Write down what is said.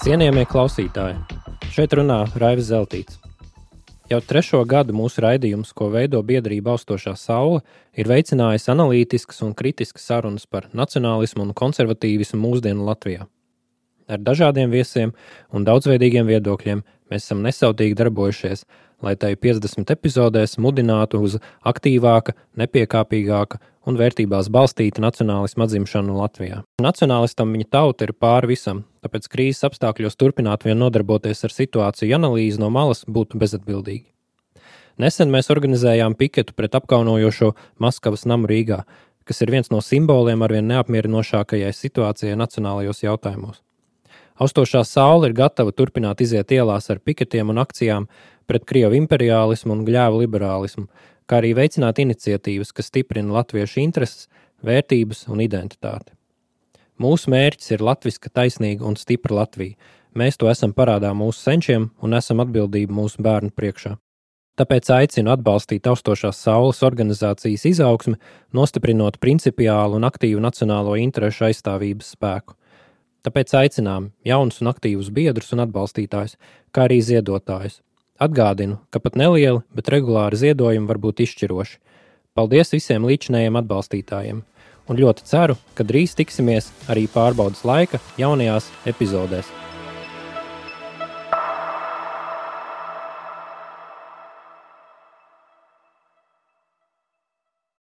Cienījamie klausītāji, šeit runā Raivis Zeltīts. Jau trešo gadu mūsu raidījums, ko veido biedrība Austošā saule, ir veicinājis analītiskas un kritiskas sarunas par nacionālismu un konservatīvismu mūsdienu Latvijā. Ar dažādiem viesiem un daudzveidīgiem viedokļiem mēs esam nesautīgi darbojušies, lai tai 50 epizodēs mudinātu uz aktīvāka, nepiekāpīgāka un vērtībās balstīta nacionālisma atzimšanu Latvijā. Nacionālistam viņa tauta ir pāri visam, tāpēc krīzes apstākļos turpināt vien nodarboties ar situāciju analīzi no malas būtu bezatbildīgi. Nesen mēs organizējām piketu pret apkaunojošo Maskavas namu Rīgā, kas ir viens no simboliem arvien neapmierinošākajai situācijai nacionālajos jautājumos. Austošā saule ir gatava turpināt iziet ielās ar piketiem un akcijām pret krievu imperiālismu un gļēvu liberālismu, kā arī veicināt iniciatīvas, kas stiprina latviešu intereses, vērtības un identitāti. Mūsu mērķis ir latviska, taisnīga un stipra Latvija. Mēs to esam parādā mūsu senčiem un esam atbildība mūsu bērnu priekšā. Tāpēc aicinu atbalstīt austošās saules organizācijas izaugsmi, nostiprinot principiālu un aktīvu nacionālo interešu aizstāvības spēku. Tāpēc aicinām jaunus un aktīvus biedrus un atbalstītājus, kā arī ziedotājus. Atgādinu, ka pat nelieli, bet regulāri ziedojumi var būt izšķiroši. Paldies visiem līdzinējiem atbalstītājiem! Un ļoti ceru, ka drīz tiksimies arī pārbaudas laika jaunajās epizodēs.